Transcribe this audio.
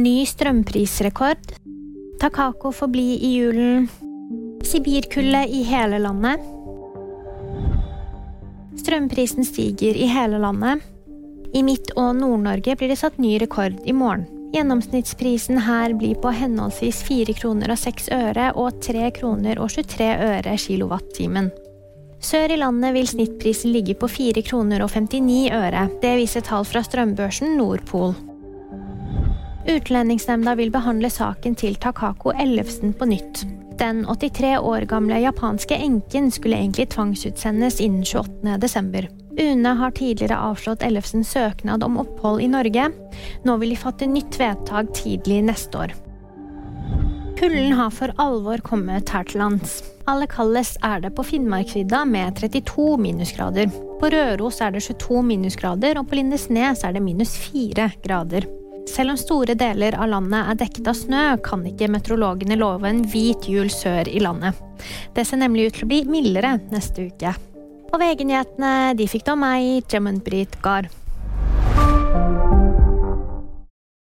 Ny strømprisrekord. Takako får bli i julen. Sibirkulde i hele landet. Strømprisen stiger i hele landet. I Midt- og Nord-Norge blir det satt ny rekord i morgen. Gjennomsnittsprisen her blir på henholdsvis 4 kroner og 6 øre og 3 kroner og 23 øre kilowattimen. Sør i landet vil snittprisen ligge på 4 kroner og 59 øre. Det viser tall fra strømbørsen Nordpol. Utlendingsnemnda vil behandle saken til Takako Ellefsen på nytt. Den 83 år gamle japanske enken skulle egentlig tvangsutsendes innen 28. desember. UNE har tidligere avslått Ellefsens søknad om opphold i Norge. Nå vil de fatte nytt vedtak tidlig neste år. Kulden har for alvor kommet her til lands. Aller kaldest er det på Finnmarksvidda med 32 minusgrader. På Røros er det 22 minusgrader, og på Lindesnes er det minus 4 grader. Selv om store deler av landet er dekket av snø, kan ikke meteorologene love en hvit jul sør i landet. Det ser nemlig ut til å bli mildere neste uke. Og VG-nyhetene de fikk da meg, Jemund Brit Gahr.